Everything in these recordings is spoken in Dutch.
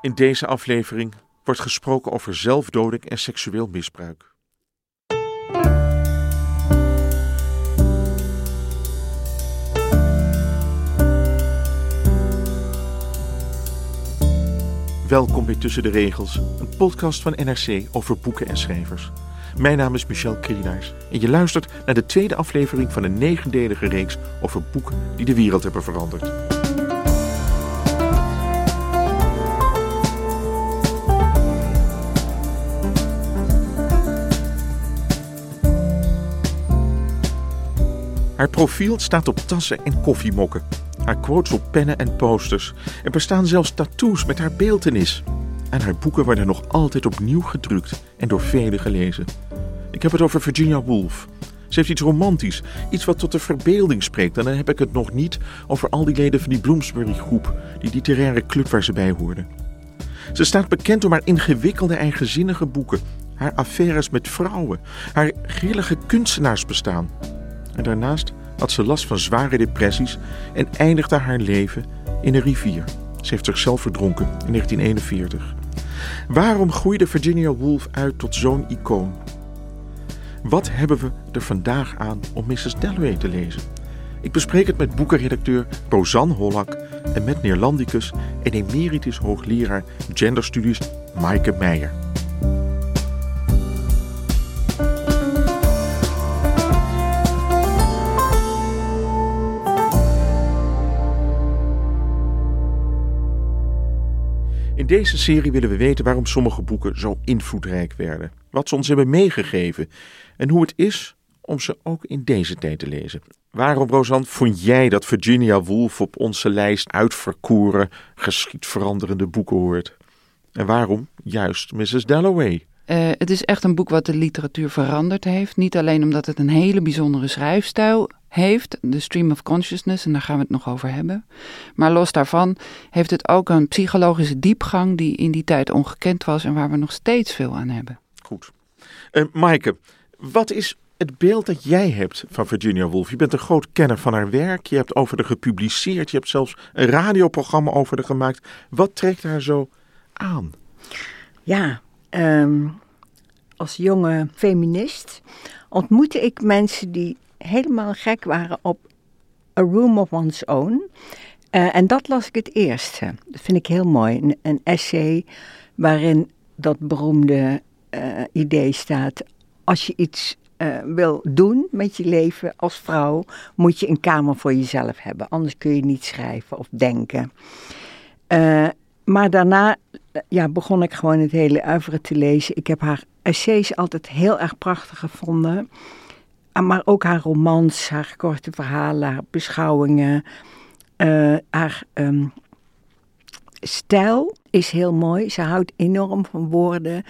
In deze aflevering wordt gesproken over zelfdoding en seksueel misbruik. Welkom bij Tussen de Regels, een podcast van NRC over boeken en schrijvers. Mijn naam is Michel Krienaars en je luistert naar de tweede aflevering van een negendelige reeks over boeken die de wereld hebben veranderd. Haar profiel staat op tassen en koffiemokken. Haar quotes op pennen en posters. Er bestaan zelfs tattoos met haar beeltenis. En haar boeken worden nog altijd opnieuw gedrukt en door velen gelezen. Ik heb het over Virginia Woolf. Ze heeft iets romantisch, iets wat tot de verbeelding spreekt. En dan heb ik het nog niet over al die leden van die Bloomsbury-groep, die literaire club waar ze bij hoorden. Ze staat bekend om haar ingewikkelde eigenzinnige boeken, haar affaires met vrouwen, haar grillige kunstenaarsbestaan. En daarnaast had ze last van zware depressies en eindigde haar leven in een rivier. Ze heeft zichzelf verdronken in 1941. Waarom groeide Virginia Woolf uit tot zo'n icoon? Wat hebben we er vandaag aan om Mrs. Dalloway te lezen? Ik bespreek het met boekenredacteur Rosanne Hollak en met Neerlandicus en emeritus hoogleraar genderstudies Maaike Meijer. In deze serie willen we weten waarom sommige boeken zo invloedrijk werden, wat ze ons hebben meegegeven en hoe het is om ze ook in deze tijd te lezen. Waarom, Rosanne, vond jij dat Virginia Woolf op onze lijst uitverkoren, geschiedveranderende boeken hoort? En waarom juist Mrs. Dalloway? Uh, het is echt een boek wat de literatuur veranderd heeft. Niet alleen omdat het een hele bijzondere schrijfstijl heeft, de stream of consciousness, en daar gaan we het nog over hebben. Maar los daarvan heeft het ook een psychologische diepgang die in die tijd ongekend was en waar we nog steeds veel aan hebben. Goed. Uh, Maaike, wat is het beeld dat jij hebt van Virginia Woolf? Je bent een groot kenner van haar werk, je hebt over haar gepubliceerd, je hebt zelfs een radioprogramma over haar gemaakt. Wat trekt haar zo aan? Ja, um, als jonge feminist ontmoette ik mensen die helemaal gek waren op A Room of One's Own. Uh, en dat las ik het eerste. Dat vind ik heel mooi. Een, een essay waarin dat beroemde uh, idee staat. Als je iets uh, wil doen met je leven als vrouw, moet je een kamer voor jezelf hebben. Anders kun je niet schrijven of denken. maar daarna ja, begon ik gewoon het hele uiveren te lezen. Ik heb haar essays altijd heel erg prachtig gevonden. Ah, maar ook haar romans, haar korte verhalen, haar beschouwingen. Haar um, stijl is heel mooi. Ze houdt enorm van woorden.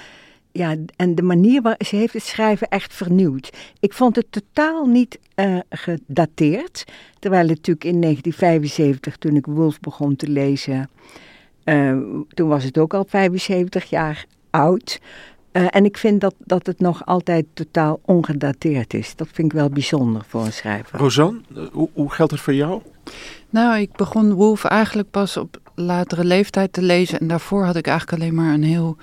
Ja, en de manier waarop ze heeft het schrijven echt vernieuwd. Ik vond het totaal niet uh, gedateerd. Terwijl het natuurlijk in 1975, toen ik Wolf begon te lezen, uh, toen was het ook al 75 jaar oud. Uh, en ik vind dat, dat het nog altijd totaal ongedateerd is. Dat vind ik wel bijzonder voor een schrijver. Rosanne, hoe, hoe geldt het voor jou? Nou, ik begon Wolf eigenlijk pas op latere leeftijd te lezen. En daarvoor had ik eigenlijk alleen maar een heel,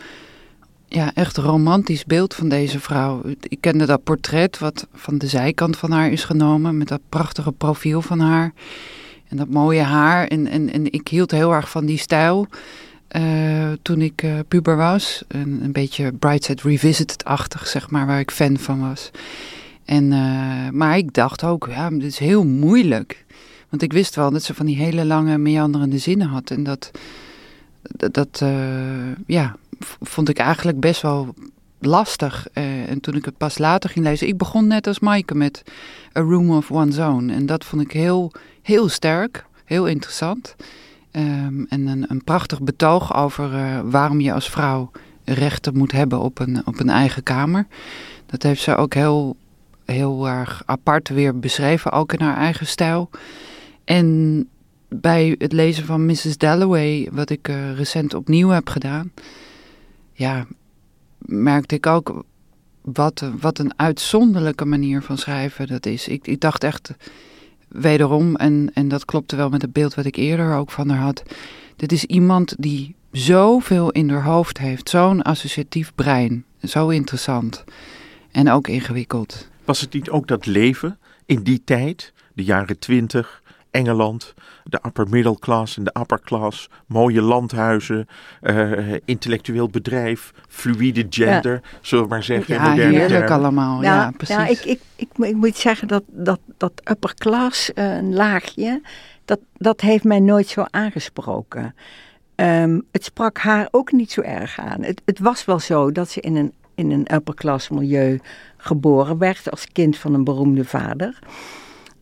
ja, echt romantisch beeld van deze vrouw. Ik kende dat portret wat van de zijkant van haar is genomen. Met dat prachtige profiel van haar. En dat mooie haar. En, en, en ik hield heel erg van die stijl. Uh, toen ik uh, puber was. Een, een beetje Brightside Revisited-achtig, zeg maar, waar ik fan van was. En, uh, maar ik dacht ook, ja, dit is heel moeilijk. Want ik wist wel dat ze van die hele lange, meanderende zinnen had. En dat, dat, dat ja, vond ik eigenlijk best wel lastig. en toen ik het pas later ging lezen, ik begon net als Maaike met A Room of One's Own. En dat vond ik heel, heel sterk. Heel interessant. Ehm, en een, een prachtig betoog over eh, waarom je als vrouw rechten moet hebben op een, op een eigen kamer. Dat heeft ze ook heel, heel erg apart weer beschreven, ook in haar eigen stijl. En bij het lezen van Mrs. Dalloway, wat ik uh, recent opnieuw heb gedaan, ja, merkte ik ook wat, wat een uitzonderlijke manier van schrijven dat is. Ik, ik dacht echt wederom, en, en dat klopte wel met het beeld wat ik eerder ook van haar had. Dit is iemand die zoveel in haar hoofd heeft, zo'n associatief brein. Zo interessant en ook ingewikkeld. Was het niet ook dat leven in die tijd, de jaren twintig, Engeland, de upper middle class en de upper class, mooie landhuizen, uh, intellectueel bedrijf, fluïde gender, zullen we maar zeggen. Ja, heerlijk termen. allemaal. Ja, ja precies. Ja, ik, ik, ik, ik, moet zeggen dat dat, dat upper class uh, laagje, dat, dat heeft mij nooit zo aangesproken. Um, het sprak haar ook niet zo erg aan. Het, het was wel zo dat ze in een, in een upper class milieu geboren werd als kind van een beroemde vader.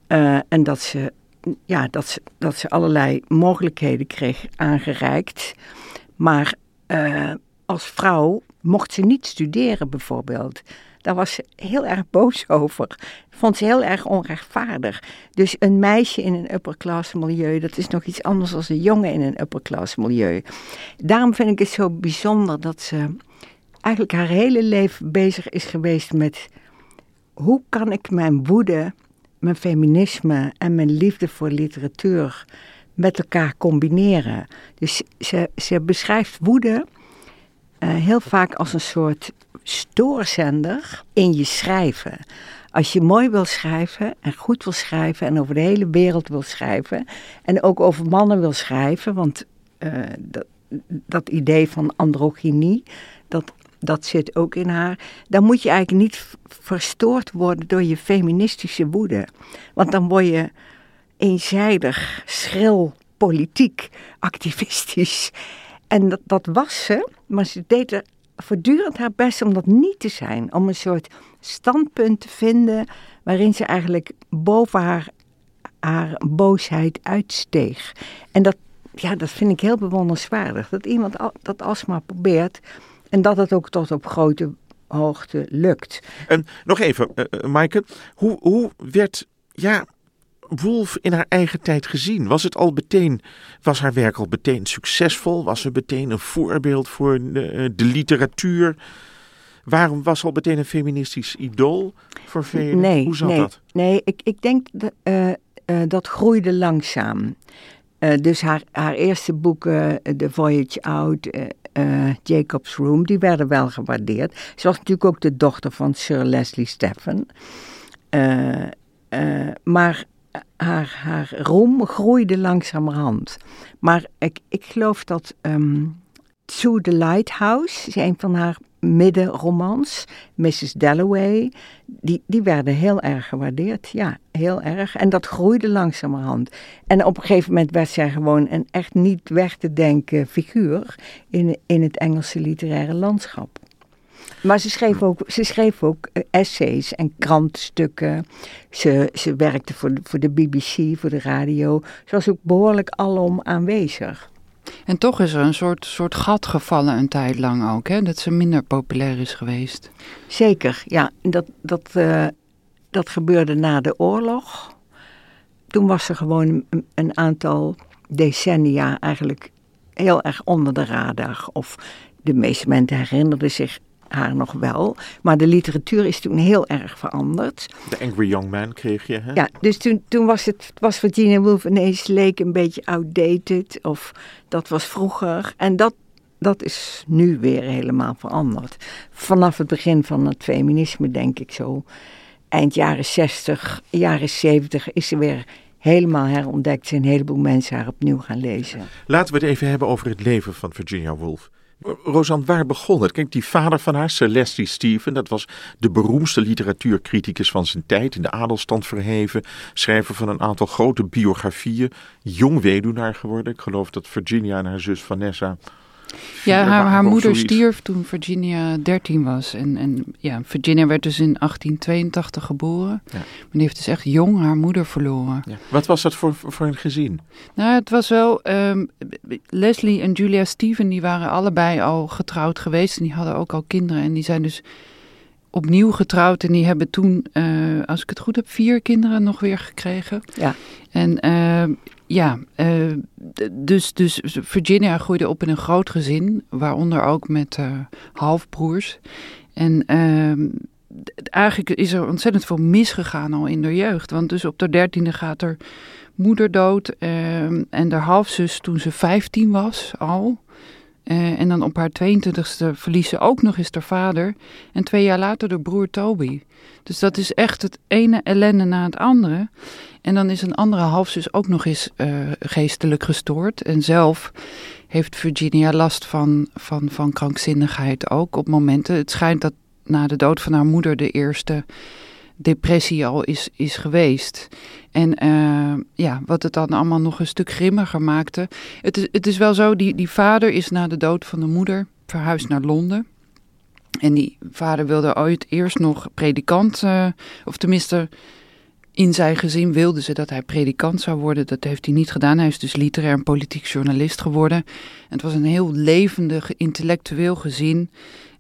Uh, en dat ze ja, dat, ze, dat ze allerlei mogelijkheden kreeg aangereikt. Maar uh, als vrouw mocht ze niet studeren bijvoorbeeld. Daar was ze heel erg boos over. Vond ze heel erg onrechtvaardig. Dus een meisje in een upperclass milieu, dat is nog iets anders dan een jongen in een upperclass milieu. Daarom vind ik het zo bijzonder dat ze eigenlijk haar hele leven bezig is geweest met hoe kan ik mijn woede mijn feminisme en mijn liefde voor literatuur met elkaar combineren. Dus ze, ze beschrijft woede uh, heel vaak als een soort stoorzender in je schrijven. Als je mooi wil schrijven en goed wil schrijven en over de hele wereld wil schrijven en ook over mannen wil schrijven, want uh, dat, dat idee van androgynie, dat dat zit ook in haar. Dan moet je eigenlijk niet verstoord worden door je feministische woede. Want dan word je eenzijdig, schril, politiek, activistisch. En dat, dat was ze, maar ze deed er voortdurend haar best om dat niet te zijn. Om een soort standpunt te vinden waarin ze eigenlijk boven haar, haar boosheid uitsteeg. En dat, ja, dat vind ik heel bewonderenswaardig. Dat iemand dat alsmaar probeert en dat het ook tot op grote hoogte lukt. En nog even, uh, Maaike, hoe, hoe werd ja, Wolf in haar eigen tijd gezien? Was het al meteen, was haar werk al meteen succesvol? Was ze meteen een voorbeeld voor de, eh, de literatuur? Waarom was ze al meteen een feministisch idool voor velen? Nee, Hoe zat nee, dat? Nee, ik, ik denk dat, uh, uh, dat groeide langzaam. Uh, dus haar, haar eerste boeken, The Voyage Out, uh, Jacob's Room, die werden wel gewaardeerd. Ze was natuurlijk ook de dochter van Sir Leslie Stephen. Uh, uh, maar haar, haar roem groeide langzamerhand. Maar ik, ik geloof dat um, To the Lighthouse, is een van haar middenromans, Mrs. Dalloway, die, die werden heel erg gewaardeerd. Ja, heel erg. En dat groeide langzamerhand. En op een gegeven moment werd zij gewoon een echt niet weg te denken figuur in, in het Engelse literaire landschap. Maar ze schreef ook, ze schreef ook essays en krantenstukken. Ze, ze werkte voor de, voor de BBC, voor de radio. Ze was ook behoorlijk alom aanwezig. En toch is er een soort, soort gat gevallen een tijd lang ook, hè? dat ze minder populair is geweest. Zeker, ja. Dat, dat, uh, dat gebeurde na de oorlog. Toen was ze gewoon een, een aantal decennia eigenlijk heel erg onder de radar. Of de meeste mensen herinnerden zich haar nog wel. Maar de literatuur is toen heel erg veranderd. De Angry Young Man kreeg je, hè? Ja, dus toen, toen was, het, was Virginia Woolf ineens leek een beetje outdated. Of dat was vroeger. En dat, dat is nu weer helemaal veranderd. Vanaf het begin van het feminisme, denk ik zo. Eind jaren 60, jaren 70 is ze weer helemaal herontdekt. Zijn een heleboel mensen haar opnieuw gaan lezen. Laten we het even hebben over het leven van Virginia Woolf. Rosanne, waar begon het? Kijk, die vader van haar, Celestie Stephen, dat was de beroemdste literatuurcriticus van zijn tijd, in de adelstand verheven, schrijver van een aantal grote biografieën, jong weduwnaar geworden. Ik geloof dat Virginia en haar zus Vanessa Ja, haar, moeder zoiets. stierf toen Virginia 13 was. En, en ja, Virginia werd dus in 1882 geboren. Ja. Maar die heeft dus echt jong haar moeder verloren. Ja. Wat was dat voor, voor een gezin? Nou, het was wel. ehm, Leslie en Julia Steven, die waren allebei al getrouwd geweest. En die hadden ook al kinderen. En die zijn dus opnieuw getrouwd. En die hebben toen, eh, als ik het goed heb, vier kinderen nog weer gekregen. Ja. En ehm, ja, eh, dus, dus Virginia groeide op in een groot gezin. Waaronder ook met eh, halfbroers. En ehm, eigenlijk is er ontzettend veel misgegaan al in de jeugd. Want dus op de dertiende gaat er moeder dood ehm, en haar halfzus toen ze 15 was al. Eh, en dan op haar 22e verliest ze ook nog eens haar vader. En twee jaar later de broer Toby. Dus dat is echt het ene ellende na het andere. En dan is een andere halfzus ook nog eens eh, geestelijk gestoord. En zelf heeft Virginia last van, van, van krankzinnigheid ook op momenten. Het schijnt dat na de dood van haar moeder de eerste depressie al is, is geweest. En eh, ja, wat het dan allemaal nog een stuk grimmiger maakte. Het is, het is wel zo, die, die vader is na de dood van de moeder verhuisd naar Londen. En die vader wilde ooit eerst nog predikant, eh, of tenminste in zijn gezin wilden ze dat hij predikant zou worden. Dat heeft hij niet gedaan. Hij is dus literair en politiek journalist geworden. En het was een heel levendig, intellectueel gezin.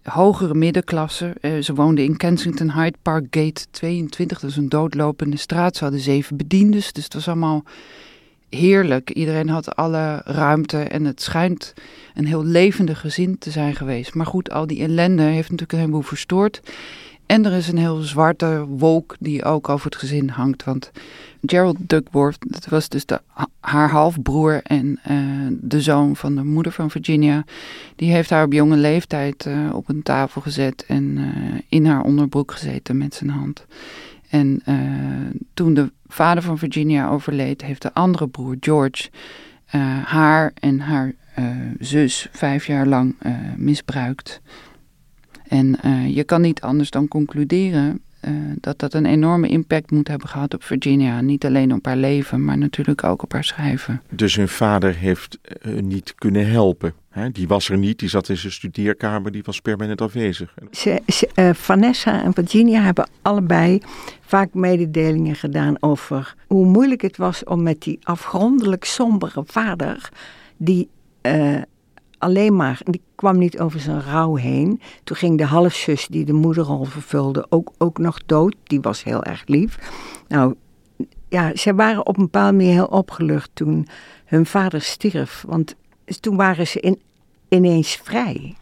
Hogere middenklasse. Eh, ze woonden in Kensington Hyde Park Gate 22. Dat is een doodlopende straat. Ze hadden zeven bediendes. Dus het was allemaal heerlijk. Iedereen had alle ruimte. En het schijnt een heel levendig gezin te zijn geweest. Maar goed, al die ellende heeft natuurlijk een heleboel verstoord. En er is een heel zwarte wolk die ook over het gezin hangt. Want Gerald Duckworth, dat was dus de, haar halfbroer en eh, de zoon van de moeder van Virginia. Die heeft haar op jonge leeftijd eh, op een tafel gezet en eh, in haar onderbroek gezeten met zijn hand. En toen de vader van Virginia overleed, heeft de andere broer George haar en haar zus vijf jaar lang misbruikt. En eh, je kan niet anders dan concluderen eh, dat dat een enorme impact moet hebben gehad op Virginia. Niet alleen op haar leven, maar natuurlijk ook op haar schrijven. Dus hun vader heeft eh, niet kunnen helpen. Hè? Die was er niet, die zat in zijn studeerkamer, die was permanent afwezig. Ze, ze- eh, Vanessa en Virginia hebben allebei vaak mededelingen gedaan over hoe moeilijk het was om met die afgrondelijk sombere vader, die eh, alleen maar, die kwam niet over zijn rouw heen. Toen ging de halfzus die de moederrol vervulde ook, ook nog dood. Die was heel erg lief. Nou, ja, ze waren op een bepaalde manier heel opgelucht toen hun vader stierf. Want toen waren ze in, ineens vrij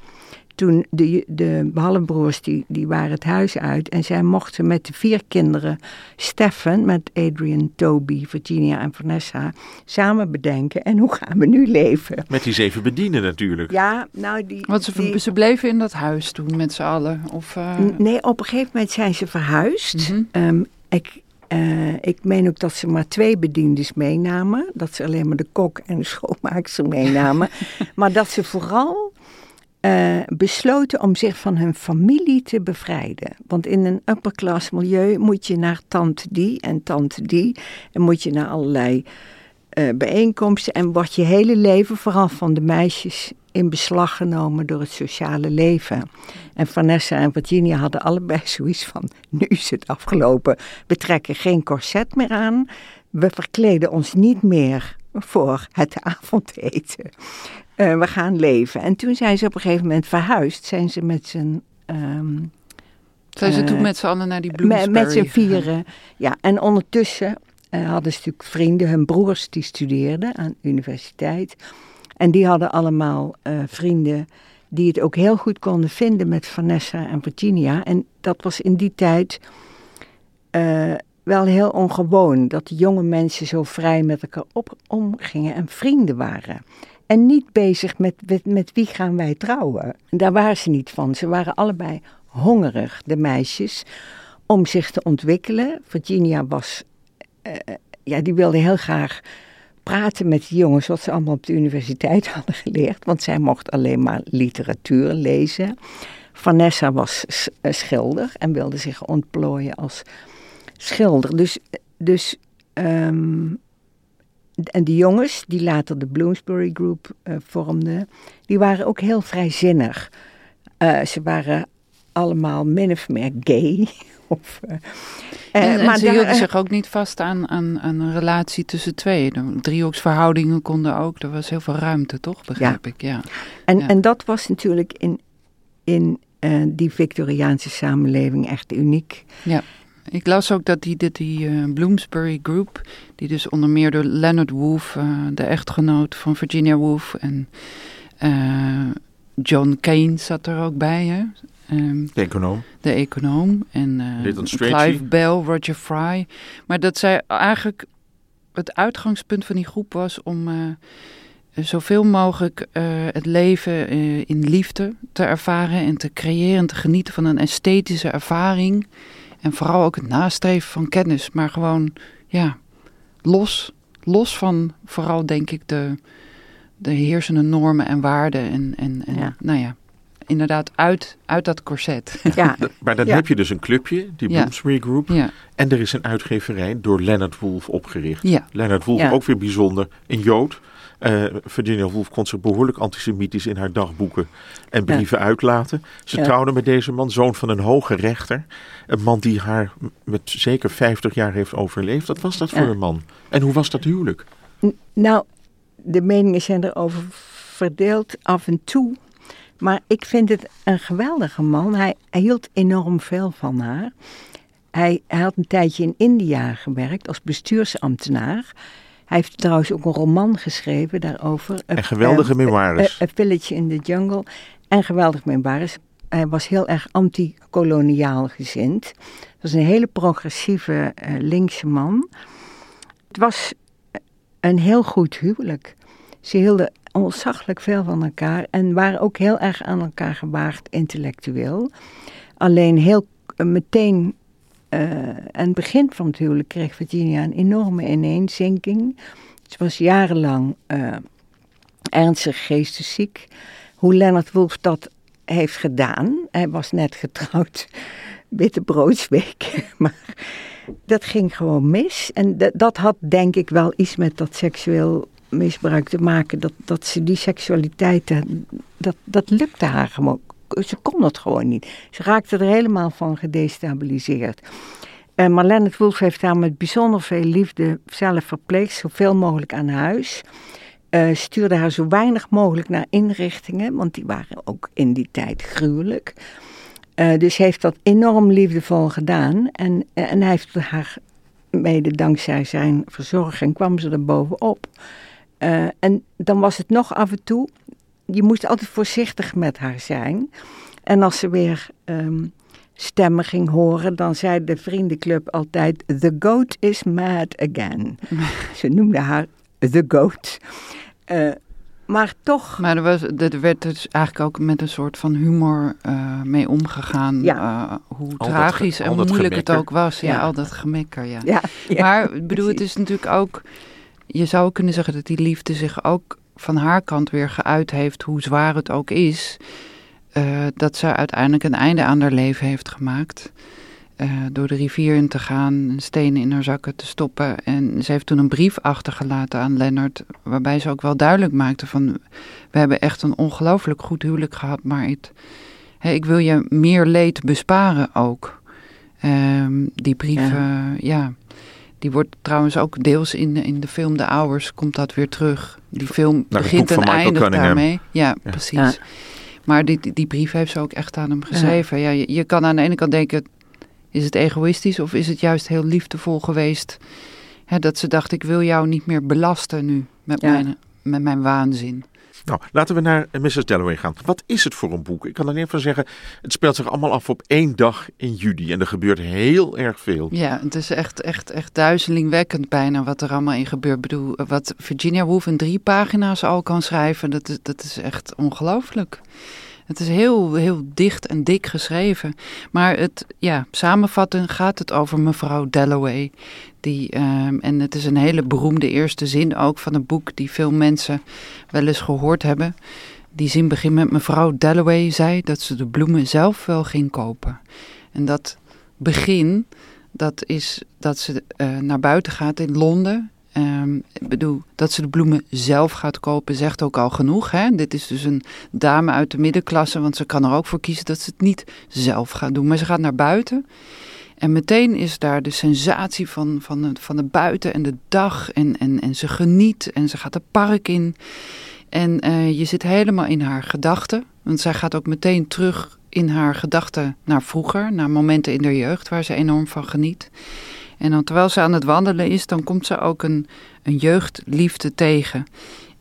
toen de, de halfbroers die, die waren het huis uit en zij mochten met de vier kinderen, Stefan met Adrian, Toby, Virginia en Vanessa, samen bedenken en hoe gaan we nu leven? Met die zeven bedienden natuurlijk. Ja, nou die... Want ze, die- ze bleven in dat huis toen met z'n allen. Of, eh, Nee, op een gegeven moment zijn ze verhuisd. Mhm. Ehm, ik, eh, ik meen ook dat ze maar twee bediendes meenamen. Dat ze alleen maar de kok en de schoonmaakster meenamen. maar dat ze vooral eh, besloten om zich van hun familie te bevrijden. Want in een upper class milieu moet je naar tante die en tante die. En moet je naar allerlei eh, bijeenkomsten. En wordt je hele leven, vooral van de meisjes, in beslag genomen door het sociale leven. En Vanessa en Virginia hadden allebei zoiets van: nu is het afgelopen. We trekken geen corset meer aan. We verkleden ons niet meer voor het avondeten. Eh, we gaan leven. En toen zijn ze op een gegeven moment verhuisd. Zijn ze met z'n. ehm, zijn ze eh, toen met z'n allen naar die Bloomsbury met z'n vieren. Ja, en ondertussen eh, hadden ze natuurlijk vrienden, hun broers die studeerden aan de universiteit. En die hadden allemaal vrienden die het ook heel goed konden vinden met Vanessa en Virginia. En dat was in die tijd wel heel ongewoon, dat de jonge mensen zo vrij met elkaar op, omgingen en vrienden waren. En niet bezig met, met, met wie gaan wij trouwen. En daar waren ze niet van. Ze waren allebei hongerig, de meisjes, om zich te ontwikkelen. Virginia was, eh, ja, die wilde heel graag praten met de jongens wat ze allemaal op de universiteit hadden geleerd. Want zij mocht alleen maar literatuur lezen. Vanessa was eh, schilder en wilde zich ontplooien als schilder. Dus, dus ehm, en de jongens, die later de Bloomsbury Group uh, vormden, die waren ook heel vrijzinnig. Uh, ze waren allemaal min of meer gay. of, uh, en, en maar ze hielden zich ook niet vast aan, aan, aan, een relatie tussen twee. De driehoeksverhoudingen konden ook. Er was heel veel ruimte, toch? Begrijp ja. ik, ja. En, ja. en dat was natuurlijk in, in die Victoriaanse samenleving echt uniek. Ja. Ik las ook dat die, dat die uh, Bloomsbury Group, die dus onder meer door Leonard Woolf, uh, de echtgenoot van Virginia Woolf, en John Keynes zat er ook bij, hè? Um, de econoom. De econoom. En Clive Bell, Roger Fry. Maar dat zij eigenlijk het uitgangspunt van die groep was om zoveel mogelijk uh, het leven in liefde te ervaren en te creëren en te genieten van een esthetische ervaring. En vooral ook het nastreven van kennis, maar gewoon, ja, los, los van vooral denk ik de, de heersende normen en waarden en, en, en ja. nou ja, inderdaad uit, uit dat corset. Ja. maar dan ja. heb je dus een clubje, die Ja. Bloomsbury Group. ja. En er is een uitgeverij door Leonard Woolf opgericht. Ja. Leonard Woolf, Ja. ook weer bijzonder, een Jood. Eh, Virginia Woolf kon zich behoorlijk antisemitisch in haar dagboeken en brieven uitlaten. Ze Ja. trouwde met deze man, zoon van een hoge rechter. Een man die haar met zeker 50 jaar heeft overleefd. Wat was dat voor een man? En hoe was dat huwelijk? N- Nou, de meningen zijn erover verdeeld af en toe. Maar ik vind het een geweldige man. Hij, hij hield enorm veel van haar. Hij, hij had een tijdje in India gewerkt als bestuursambtenaar. Hij heeft trouwens ook een roman geschreven daarover. En geweldige Eh, memoires. A, Village in the Jungle. En geweldig memoires. Hij was heel erg anti-koloniaal gezind. Dat was een hele progressieve eh, linkse man. Het was een heel goed huwelijk. Ze hielden ontzaglijk veel van elkaar en waren ook heel erg aan elkaar gewaagd intellectueel. Alleen heel eh, meteen eh, aan het begin van het huwelijk kreeg Virginia een enorme ineenzinking. Ze was jarenlang eh, ernstig geestesziek. Hoe Leonard Woolf dat heeft gedaan, hij was net getrouwd, bitterbroodsweek, maar dat ging gewoon mis. En dat, had denk ik wel iets met dat seksueel misbruik te maken. Dat, dat ze die seksualiteit, dat, dat lukte haar gewoon. Ze kon het gewoon niet. Ze raakte er helemaal van gedestabiliseerd. Maar Leonard Woolf heeft haar met bijzonder veel liefde zelf verpleegd, zoveel mogelijk aan huis. Uh, stuurde haar zo weinig mogelijk naar inrichtingen, want die waren ook in die tijd gruwelijk. Uh, dus heeft dat enorm liefdevol gedaan. En, en hij heeft haar, mede dankzij zijn verzorging, kwam ze er bovenop. Uh, en dan was het nog af en toe, je moest altijd voorzichtig met haar zijn. En als ze weer um, stemmen ging horen, dan zei de vriendenclub altijd: The goat is mad again. ze noemde haar The Goat. Uh, maar toch. Maar er, was, er werd dus eigenlijk ook met een soort van humor uh, mee omgegaan. Ja. Uh, hoe Al tragisch en moeilijk het ook was. Ja, Ja. al dat gemekker, ja. Ja, ja, maar ik bedoel, het is natuurlijk ook. Je zou kunnen zeggen dat die liefde zich ook van haar kant weer geuit heeft, hoe zwaar het ook is. Uh, dat ze uiteindelijk een einde aan haar leven heeft gemaakt. Uh, door de rivier in te gaan, stenen in haar zakken te stoppen. En ze heeft toen een brief achtergelaten aan Lennart, waarbij ze ook wel duidelijk maakte van, we hebben echt een ongelooflijk goed huwelijk gehad, maar het, ik wil je meer leed besparen ook. Um, die brief, ja. Uh, ja. Die wordt trouwens ook deels in, in de film The Hours, komt dat weer terug. Die film Naar begint en eindigt Cunningham. daarmee. Ja, Ja. precies. Ja. Maar die, die, brief heeft ze ook echt aan hem geschreven. Ja. je, je kan aan de ene kant denken, is het egoïstisch of is het juist heel liefdevol geweest? Hè, dat ze dacht, ik wil jou niet meer belasten nu met, Ja. mijn, met mijn waanzin. Nou, laten we naar eh, Mrs. Dalloway gaan. Wat is het voor een boek? Ik kan alleen van zeggen, het speelt zich allemaal af op één dag in juli. En er gebeurt heel erg veel. Ja, het is echt, echt, echt duizelingwekkend bijna wat er allemaal in gebeurt. Ik bedoel, wat Virginia Woolf in drie pagina's al kan schrijven, dat is, dat is echt ongelooflijk. Het is heel, heel dicht en dik geschreven. Maar het, ja, samenvattend gaat het over mevrouw Dalloway. Die, um, en het is een hele beroemde eerste zin ook van een boek die veel mensen wel eens gehoord hebben. Die zin begint met mevrouw Dalloway zei dat ze de bloemen zelf wel ging kopen. En dat begin, dat is dat ze uh, naar buiten gaat in Londen. Ehm, ik bedoel, dat ze de bloemen zelf gaat kopen, zegt ook al genoeg. Hè? Dit is dus een dame uit de middenklasse, want ze kan er ook voor kiezen dat ze het niet zelf gaat doen. Maar ze gaat naar buiten. En meteen is daar de sensatie van, van, van de buiten en de dag. En, en, en ze geniet en ze gaat het park in. En uh, je zit helemaal in haar gedachten. Want zij gaat ook meteen terug in haar gedachten naar vroeger, naar momenten in de jeugd waar ze enorm van geniet. En dan terwijl ze aan het wandelen is, dan komt ze ook een, een jeugdliefde tegen.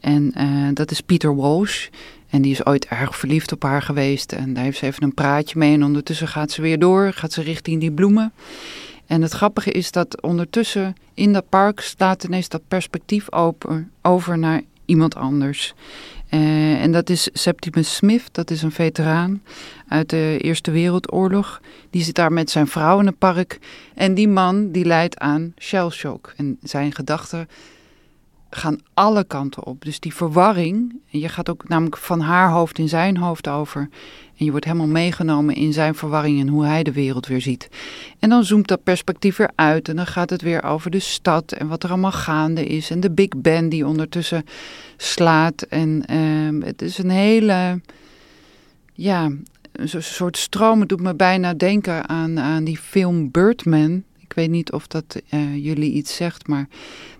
En uh, dat is Peter Walsh. En die is ooit erg verliefd op haar geweest. En daar heeft ze even een praatje mee. En ondertussen gaat ze weer door, gaat ze richting die bloemen. En het grappige is dat ondertussen in dat park staat ineens dat perspectief open, over naar iemand anders. Uh, en dat is Septimus Smith, dat is een veteraan uit de Eerste Wereldoorlog. Die zit daar met zijn vrouw in het park. En die man die leidt aan shellshock. En zijn gedachten gaan alle kanten op. Dus die verwarring, je gaat ook namelijk van haar hoofd in zijn hoofd over. En je wordt helemaal meegenomen in zijn verwarring en hoe hij de wereld weer ziet. En dan zoomt dat perspectief weer uit en dan gaat het weer over de stad en wat er allemaal gaande is. En de Big Ben die ondertussen slaat. En uh, het is een hele, ja, een soort stroom. Het doet me bijna denken aan, aan die film Birdman. Ik weet niet of dat uh, jullie iets zegt, maar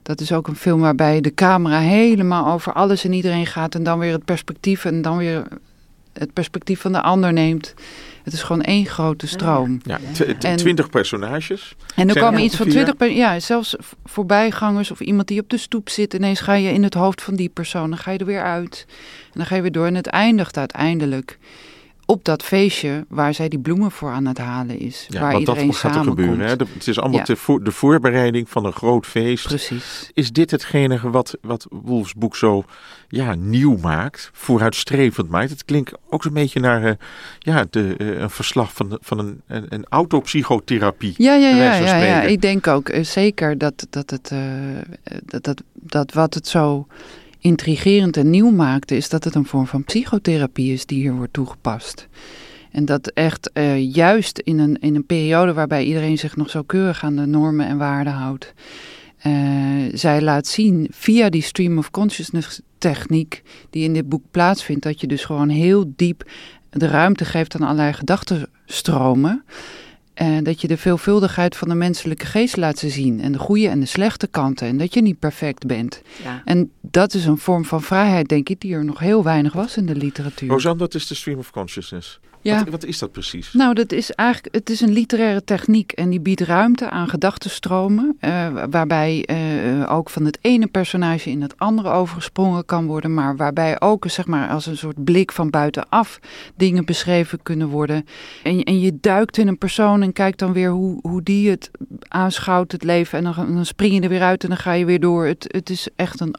dat is ook een film waarbij de camera helemaal over alles en iedereen gaat en dan weer het perspectief en dan weer het perspectief van de ander neemt. Het is gewoon één grote stroom. Ja, twintig personages. En er komen iets van twintig, ja, zelfs voorbijgangers of iemand die op de stoep zit. Ineens ga je in het hoofd van die persoon, dan ga je er weer uit. En dan ga je weer door en het eindigt uiteindelijk op dat feestje waar zij die bloemen voor aan het halen is. Ja, waar iedereen dat gaat er gebeuren. Hè? Het is allemaal Ja. voor, de voorbereiding van een groot feest. Precies. Is dit hetgene wat, wat Wolfs boek zo ja, nieuw maakt, vooruitstrevend maakt? Het klinkt ook zo'n beetje naar eh, ja, de, eh, een verslag van, van een, een, een autopsychotherapie. Ja, ja, ja, ja, ja. Ik denk ook eh, zeker dat, dat, het, dat, dat, dat wat het zo intrigerend en nieuw maakte, is dat het een vorm van psychotherapie is die hier wordt toegepast. En dat echt eh, juist in een, in een periode waarbij iedereen zich nog zo keurig aan de normen en waarden houdt. eh, zij laat zien via die stream of consciousness techniek die in dit boek plaatsvindt, dat je dus gewoon heel diep de ruimte geeft aan allerlei gedachtenstromen. En dat je de veelvuldigheid van de menselijke geest laat zien. En de goede en de slechte kanten. En dat je niet perfect bent. Ja. En dat is een vorm van vrijheid, denk ik, die er nog heel weinig was in de literatuur. Rosanne, dat is de stream of consciousness. Ja. Wat, wat is dat precies? Nou, dat is eigenlijk, het is een literaire techniek en die biedt ruimte aan gedachtenstromen, eh, waarbij eh, ook van het ene personage in het andere overgesprongen kan worden, maar waarbij ook zeg maar, als een soort blik van buitenaf dingen beschreven kunnen worden. En, je- en je duikt in een persoon en kijkt dan weer hoe, hoe die het aanschouwt, het leven, en dan, dan spring je er weer uit en dan ga je weer door. Het, het is echt een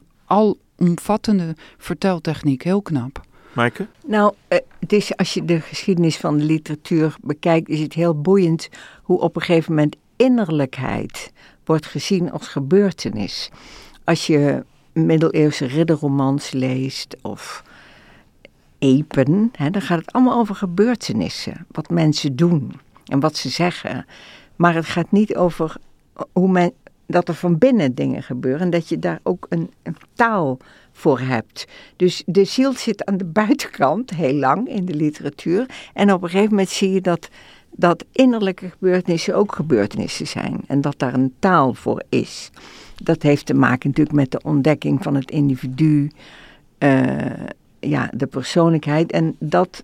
alomvattende verteltechniek, heel knap. Maaike? Nou, eh, het is, als je de geschiedenis van de literatuur bekijkt, is het heel boeiend hoe op een gegeven moment innerlijkheid wordt gezien als gebeurtenis. Als je middeleeuwse ridderromans leest of epen, hè, dan gaat het allemaal over gebeurtenissen. Wat mensen doen en wat ze zeggen. Maar het gaat niet over hoe men, dat er van binnen dingen gebeuren en dat je daar ook een, een taal voor hebt. Dus de ziel zit aan de buitenkant heel lang in de literatuur. En op een gegeven moment zie je dat, dat innerlijke gebeurtenissen ook gebeurtenissen zijn. En dat daar een taal voor is. Dat heeft te maken natuurlijk met de ontdekking van het individu, eh, ja, de persoonlijkheid. En dat,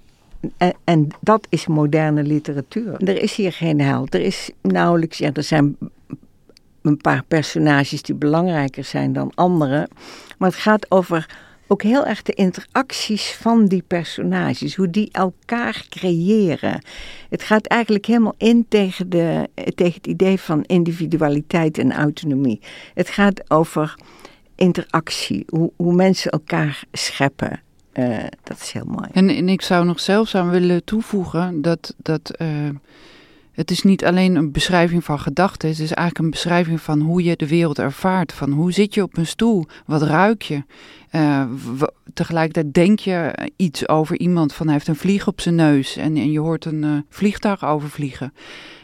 en, en dat is moderne literatuur. Er is hier geen held. Er is nauwelijks, ja, er zijn een paar personages die belangrijker zijn dan anderen. Maar het gaat over ook heel erg de interacties van die personages, hoe die elkaar creëren. Het gaat eigenlijk helemaal in tegen, de, tegen het idee van individualiteit en autonomie. Het gaat over interactie, hoe, hoe mensen elkaar scheppen. Uh, dat is heel mooi. En, en ik zou nog zelfs aan willen toevoegen dat, dat uh, Het is niet alleen een beschrijving van gedachten, het is eigenlijk een beschrijving van hoe je de wereld ervaart. Van hoe zit je op een stoel, wat ruik je. Uh, tegelijkertijd denk je iets over iemand van hij heeft een vlieg op zijn neus en, en je hoort een uh, vliegtuig overvliegen.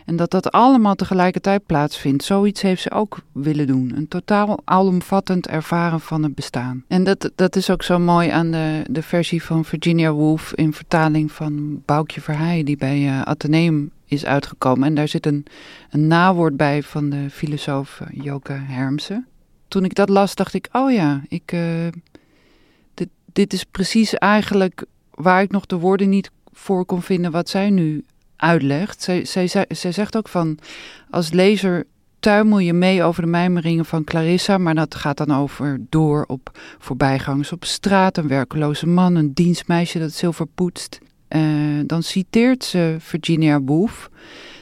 En dat dat allemaal tegelijkertijd plaatsvindt. Zoiets heeft ze ook willen doen. Een totaal alomvattend ervaren van het bestaan. En dat, dat is ook zo mooi aan de, de versie van Virginia Woolf in vertaling van Boukje Verheij, die bij uh, Atheneum is uitgekomen. En daar zit een, een nawoord bij van de filosoof uh, Joke Hermsen. Toen ik dat las, dacht ik, oh ja, ik, uh, dit, dit is precies eigenlijk waar ik nog de woorden niet voor kon vinden wat zij nu uitlegt. Zij, zij, zij, zij zegt ook van, als lezer tuimel je mee over de mijmeringen van Clarissa, maar dat gaat dan over door op voorbijgangers op straat, een werkeloze man, een dienstmeisje dat zilver poetst. Uh, dan citeert ze Virginia Woolf.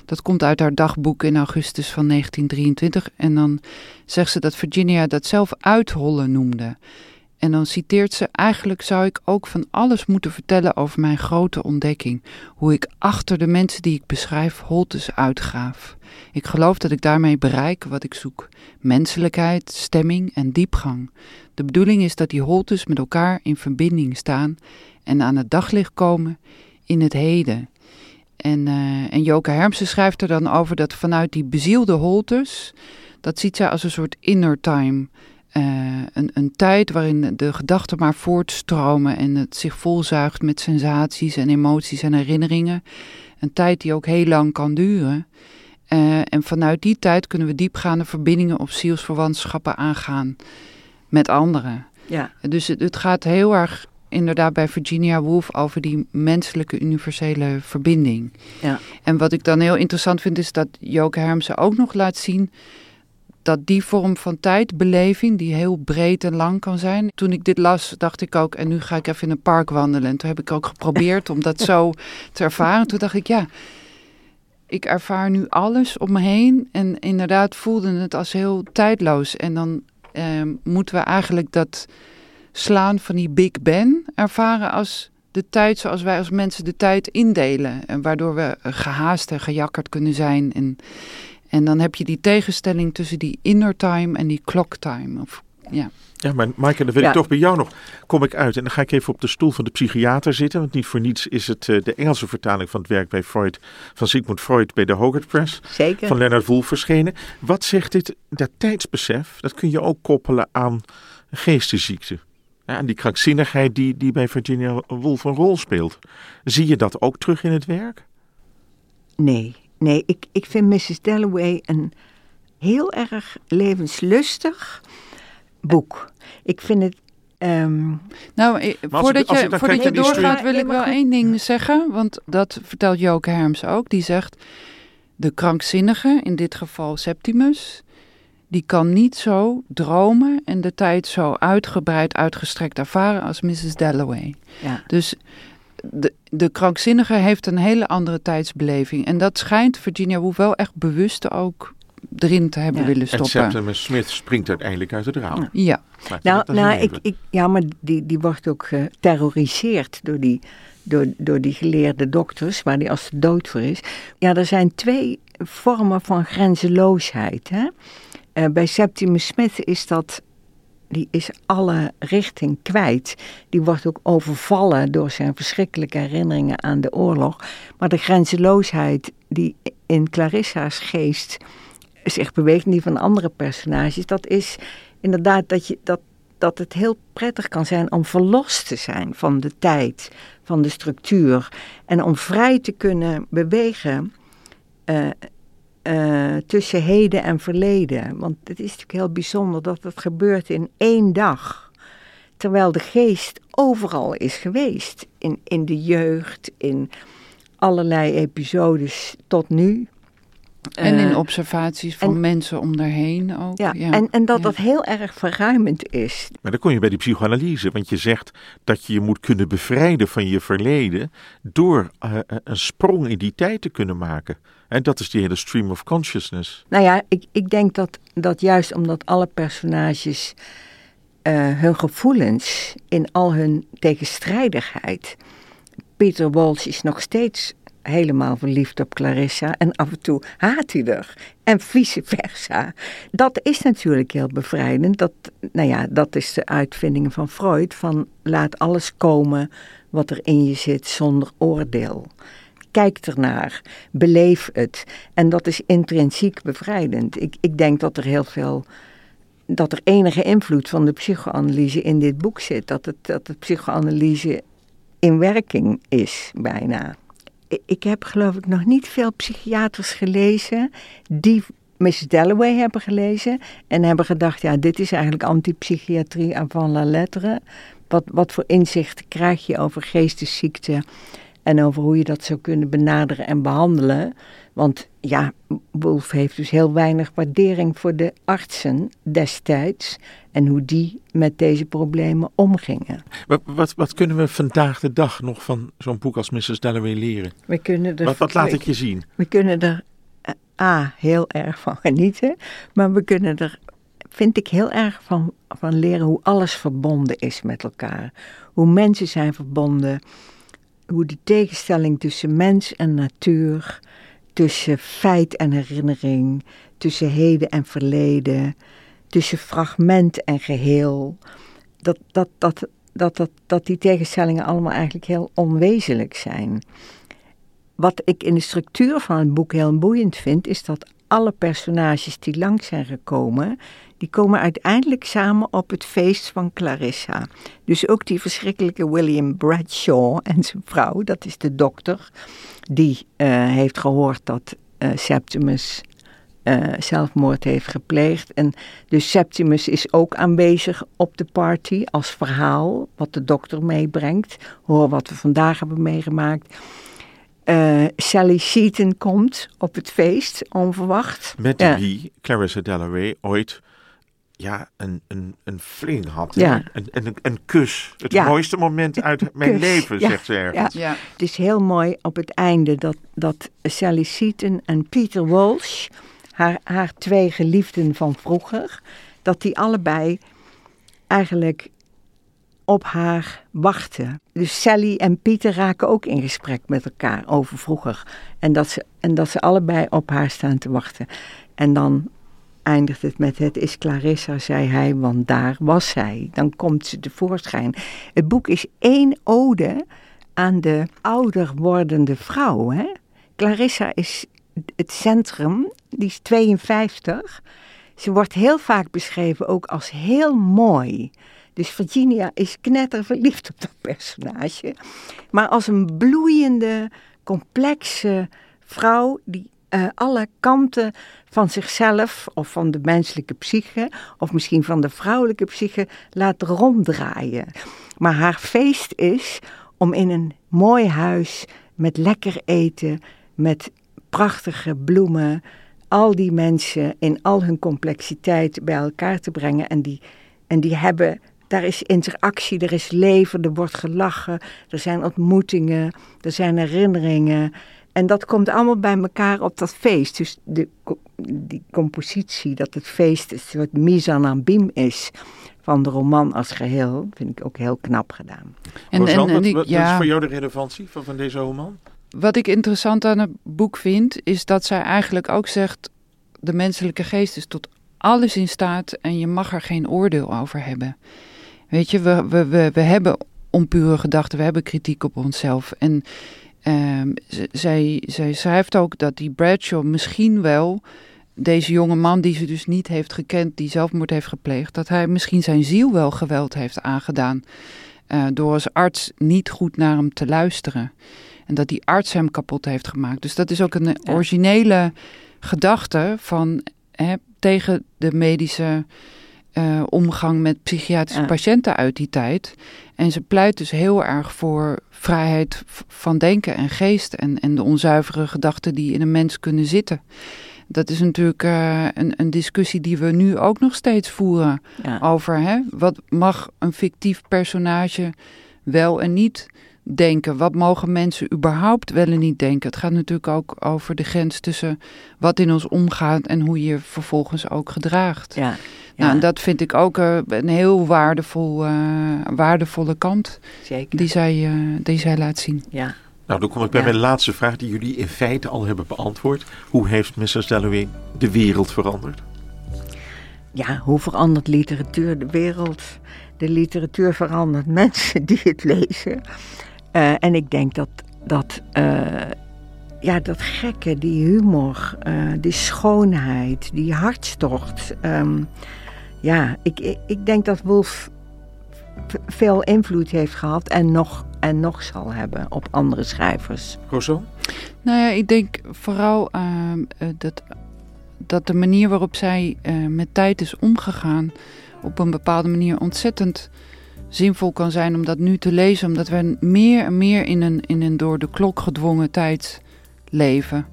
Dat komt uit haar dagboek in augustus van 1923. En dan zegt ze dat Virginia dat zelf uithollen noemde. En dan citeert ze: Eigenlijk zou ik ook van alles moeten vertellen over mijn grote ontdekking. Hoe ik achter de mensen die ik beschrijf holtes uitgraaf. Ik geloof dat ik daarmee bereik wat ik zoek: menselijkheid, stemming en diepgang. De bedoeling is dat die holtes met elkaar in verbinding staan en aan het daglicht komen in het heden. En, uh, en Joke Hermsen schrijft er dan over dat vanuit die bezielde holtes, dat ziet zij als een soort inner time. Uh, een, een tijd waarin de gedachten maar voortstromen en het zich volzuigt met sensaties en emoties en herinneringen. Een tijd die ook heel lang kan duren. Uh, en vanuit die tijd kunnen we diepgaande verbindingen of zielsverwantschappen aangaan met anderen. Ja. Dus het, het gaat heel erg inderdaad bij Virginia Woolf over die menselijke universele verbinding. Ja. En wat ik dan heel interessant vind is dat Joke Hermsen ook nog laat zien dat die vorm van tijdbeleving, die heel breed en lang kan zijn. Toen ik dit las, dacht ik ook, en nu ga ik even in een park wandelen. En toen heb ik ook geprobeerd om dat zo te ervaren. Toen dacht ik, ja, ik ervaar nu alles om me heen. En inderdaad voelde het als heel tijdloos. En dan eh, moeten we eigenlijk dat slaan van die Big Ben ervaren als de tijd zoals wij als mensen de tijd indelen. En waardoor we gehaast en gejakkerd kunnen zijn. En, en dan heb je die tegenstelling tussen die inner time en die clock time. Of, ja. Ja, maar Maaike, dan wil Ja. ik toch bij jou nog. Kom ik uit en dan ga ik even op de stoel van de psychiater zitten. Want niet voor niets is het eh, de Engelse vertaling van het werk bij Freud, van Sigmund Freud bij de Hogarth Press Zeker. van Leonard Woolf verschenen. Wat zegt dit? Dat tijdsbesef, dat kun je ook koppelen aan geestesziekte. Ja, aan die krankzinnigheid die, die bij Virginia Woolf een rol speelt. Zie je dat ook terug in het werk? Nee, nee ik, ik vind Mrs. Dalloway een heel erg levenslustig boek. Ik vind het... ehm, Nou, eh, voordat ik- je, voordat je doorgaat wil ik wel goed. één ding zeggen. Want dat vertelt Joke Herms ook. Die zegt, de krankzinnige, in dit geval Septimus... die kan niet zo dromen en de tijd zo uitgebreid, uitgestrekt ervaren als Mrs. Dalloway. ja. Dus de, de krankzinnige heeft een hele andere tijdsbeleving. En dat schijnt Virginia Woolf wel echt bewust ook erin te hebben Ja. willen En stoppen. Septimus Smith springt uiteindelijk uit het raam. Ja, Nou, nou ik, ik, ja, maar die, die wordt ook geterroriseerd door die, door, door die geleerde dokters, waar die als de dood voor is. Ja, er zijn twee vormen van grenzeloosheid. Hè? Eh, bij Septimus Smith is dat, die is alle richting kwijt. Die wordt ook overvallen door zijn verschrikkelijke herinneringen aan de oorlog. Maar de grenzeloosheid die in Clarissa's geest zich beweegt, en die van andere personages, dat is inderdaad dat, je, dat, dat het heel prettig kan zijn om verlost te zijn van de tijd, van de structuur. En om vrij te kunnen bewegen eh, eh, tussen heden en verleden. Want het is natuurlijk heel bijzonder dat het gebeurt in één dag. Terwijl de geest overal is geweest. In, in de jeugd, in allerlei episodes tot nu. En in Eh, observaties van en- mensen om daarheen ook. ja, Ja, En, en dat ja. dat heel erg verruimend is. Maar dan kom je bij die psychoanalyse, want je zegt dat je je moet kunnen bevrijden van je verleden door eh, eh, een sprong in die tijd te kunnen maken. En dat is die hele stream of consciousness. Nou ja, ik, ik denk dat, dat juist omdat alle personages eh, hun gevoelens in al hun tegenstrijdigheid. Peter Walsh is nog steeds helemaal verliefd op Clarissa en af en toe haat hij er. En vice versa. Dat is natuurlijk heel bevrijdend. Dat, nou ja, dat is de uitvinding van Freud: van laat alles komen wat er in je zit zonder oordeel. Kijk ernaar, beleef het. En dat is intrinsiek bevrijdend. Ik, ik denk dat er heel veel dat er enige invloed van de psychoanalyse in dit boek zit. Dat, het, dat de psychoanalyse in werking is, bijna. Ik heb geloof ik nog niet veel psychiaters gelezen die Mrs. Dalloway hebben gelezen en hebben gedacht, ja, dit is eigenlijk antipsychiatrie avant la lettre. Wat, wat voor inzichten krijg je over geestesziekten en over hoe je dat zou kunnen benaderen en behandelen. Want ja, Wolf heeft dus heel weinig waardering voor de artsen destijds en hoe die met deze problemen omgingen. Wat, wat, wat kunnen we vandaag de dag nog van zo'n boek als Mrs. Dalloway leren? We kunnen er, wat, wat laat ik je zien? We kunnen er eh, A, heel erg van genieten, maar we kunnen er, vind ik, heel erg van, van leren hoe alles verbonden is met elkaar. Hoe mensen zijn verbonden, hoe de tegenstelling tussen mens en natuur tussen feit en herinnering, tussen heden en verleden, tussen fragment en geheel. Dat, dat, dat, dat, dat, dat die tegenstellingen allemaal eigenlijk heel onwezenlijk zijn. Wat ik in de structuur van het boek heel boeiend vind, is dat alle personages die langs zijn gekomen, die komen uiteindelijk samen op het feest van Clarissa. Dus ook die verschrikkelijke William Bradshaw en zijn vrouw, dat is de dokter, die uh, heeft gehoord dat uh, Septimus uh, zelfmoord heeft gepleegd. En dus Septimus is ook aanwezig op de party als verhaal, wat de dokter meebrengt. Hoor wat we vandaag hebben meegemaakt. Uh, Sally Seaton komt op het feest, onverwacht. Met ja. wie Clarissa Dalloway ooit ja, een, een, een fling had. Ja. Een, een, een kus. Het ja. mooiste moment uit mijn kus. leven, ja. zegt ze ergens. Ja. Het is heel mooi op het einde dat, dat Sally Seaton en Peter Walsh, haar, haar twee geliefden van vroeger, dat die allebei eigenlijk op haar wachten. Dus Sally en Pieter raken ook in gesprek met elkaar over vroeger. En dat ze, en dat ze allebei op haar staan te wachten. En dan eindigt het met het is Clarissa, zei hij, want daar was zij. Dan komt ze tevoorschijn. Het boek is één ode aan de ouder wordende vrouw. Hè? Clarissa is het centrum, die is 52. Ze wordt heel vaak beschreven ook als heel mooi. Dus Virginia is knetterverliefd op dat personage. Maar als een bloeiende, complexe vrouw die uh, alle kanten van zichzelf of van de menselijke psyche of misschien van de vrouwelijke psyche laat ronddraaien. Maar haar feest is om in een mooi huis met lekker eten, met prachtige bloemen, al die mensen in al hun complexiteit bij elkaar te brengen en die, en die hebben daar is interactie, er is leven, er wordt gelachen, er zijn ontmoetingen, er zijn herinneringen. En dat komt allemaal bij elkaar op dat feest. Dus de, die compositie, dat het feest een soort mise en abîme is van de roman als geheel, vind ik ook heel knap gedaan. En, en, en, wat, ja, is voor jou de relevantie van, van deze roman? Wat ik interessant aan het boek vind, is dat zij eigenlijk ook zegt: de menselijke geest is tot alles in staat en je mag er geen oordeel over hebben. Weet je, we, we, we, we hebben onpure gedachten, we hebben kritiek op onszelf. En um, zij, zij schrijft ook dat die Bradshaw misschien wel, deze jonge man die ze dus niet heeft gekend, die zelfmoord heeft gepleegd, dat hij misschien zijn ziel wel geweld heeft aangedaan. Uh, door als arts niet goed naar hem te luisteren. En dat die arts hem kapot heeft gemaakt. Dus dat is ook een originele gedachte van hè, tegen de medische uh, omgang met psychiatrische patiënten uit die tijd. En ze pleit dus heel erg voor vrijheid van denken en geest en, en de onzuivere gedachten die in een mens kunnen zitten. Dat is natuurlijk uh, een, een, discussie die we nu ook nog steeds voeren over hè, wat mag een fictief personage wel en niet denken? Wat mogen mensen überhaupt wel en niet denken? Het gaat natuurlijk ook over de grens tussen wat in ons omgaat en hoe je vervolgens ook gedraagt. Ja. Nou, en dat vind ik ook uh, een heel waardevol, uh, waardevolle kant Zeker. Die, zij, uh, die zij laat zien. Ja, Nou, dan kom ik bij Ja. mijn laatste vraag die jullie in feite al hebben beantwoord. Hoe heeft Mrs. Dalloway de wereld veranderd? Ja, hoe verandert literatuur de wereld? De literatuur verandert mensen die het lezen. Eh, en ik denk dat dat, eh, ja, dat gekke, die humor, eh, die schoonheid, die hartstocht. ehm, ja, ik, ik, ik denk dat Wolf veel invloed heeft gehad en nog, en nog zal hebben op andere schrijvers. Rousseau? Nou ja, ik denk vooral ehm, eh, dat, dat de manier waarop zij eh, met tijd is omgegaan op een bepaalde manier ontzettend zinvol kan zijn om dat nu te lezen. Omdat we meer en meer in een, in een door de klok gedwongen tijd leven.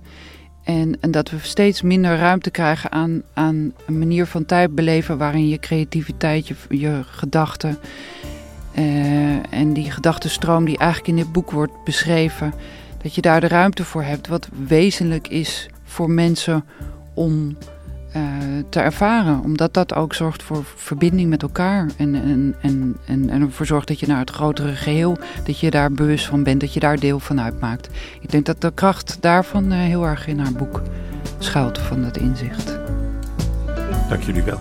En, en dat we steeds minder ruimte krijgen aan, aan een manier van tijd beleven waarin je creativiteit, je, je gedachten eh, en die gedachtenstroom die eigenlijk in dit boek wordt beschreven, dat je daar de ruimte voor hebt, wat wezenlijk is voor mensen om te ervaren. Omdat dat ook zorgt voor verbinding met elkaar. En, en, en, en, en ervoor zorgt dat je naar het grotere geheel, dat je daar bewust van bent, dat je daar deel van uitmaakt. Ik denk dat de kracht daarvan eh, heel erg in haar boek schuilt, van dat inzicht. Dank jullie wel.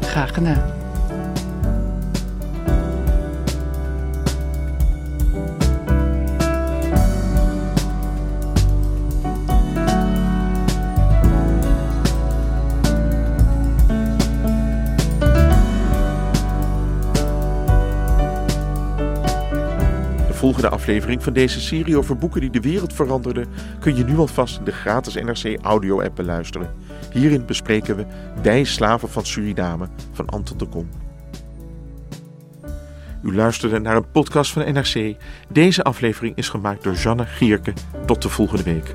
Graag gedaan. Volgende aflevering van deze serie over boeken die de wereld veranderden kun je nu alvast in de gratis NRC audio app beluisteren. Hierin bespreken we Wij slaven van Suriname van Anton de Kom. U luisterde naar een podcast van NRC. Deze aflevering is gemaakt door Janne Gierke. Tot de volgende week.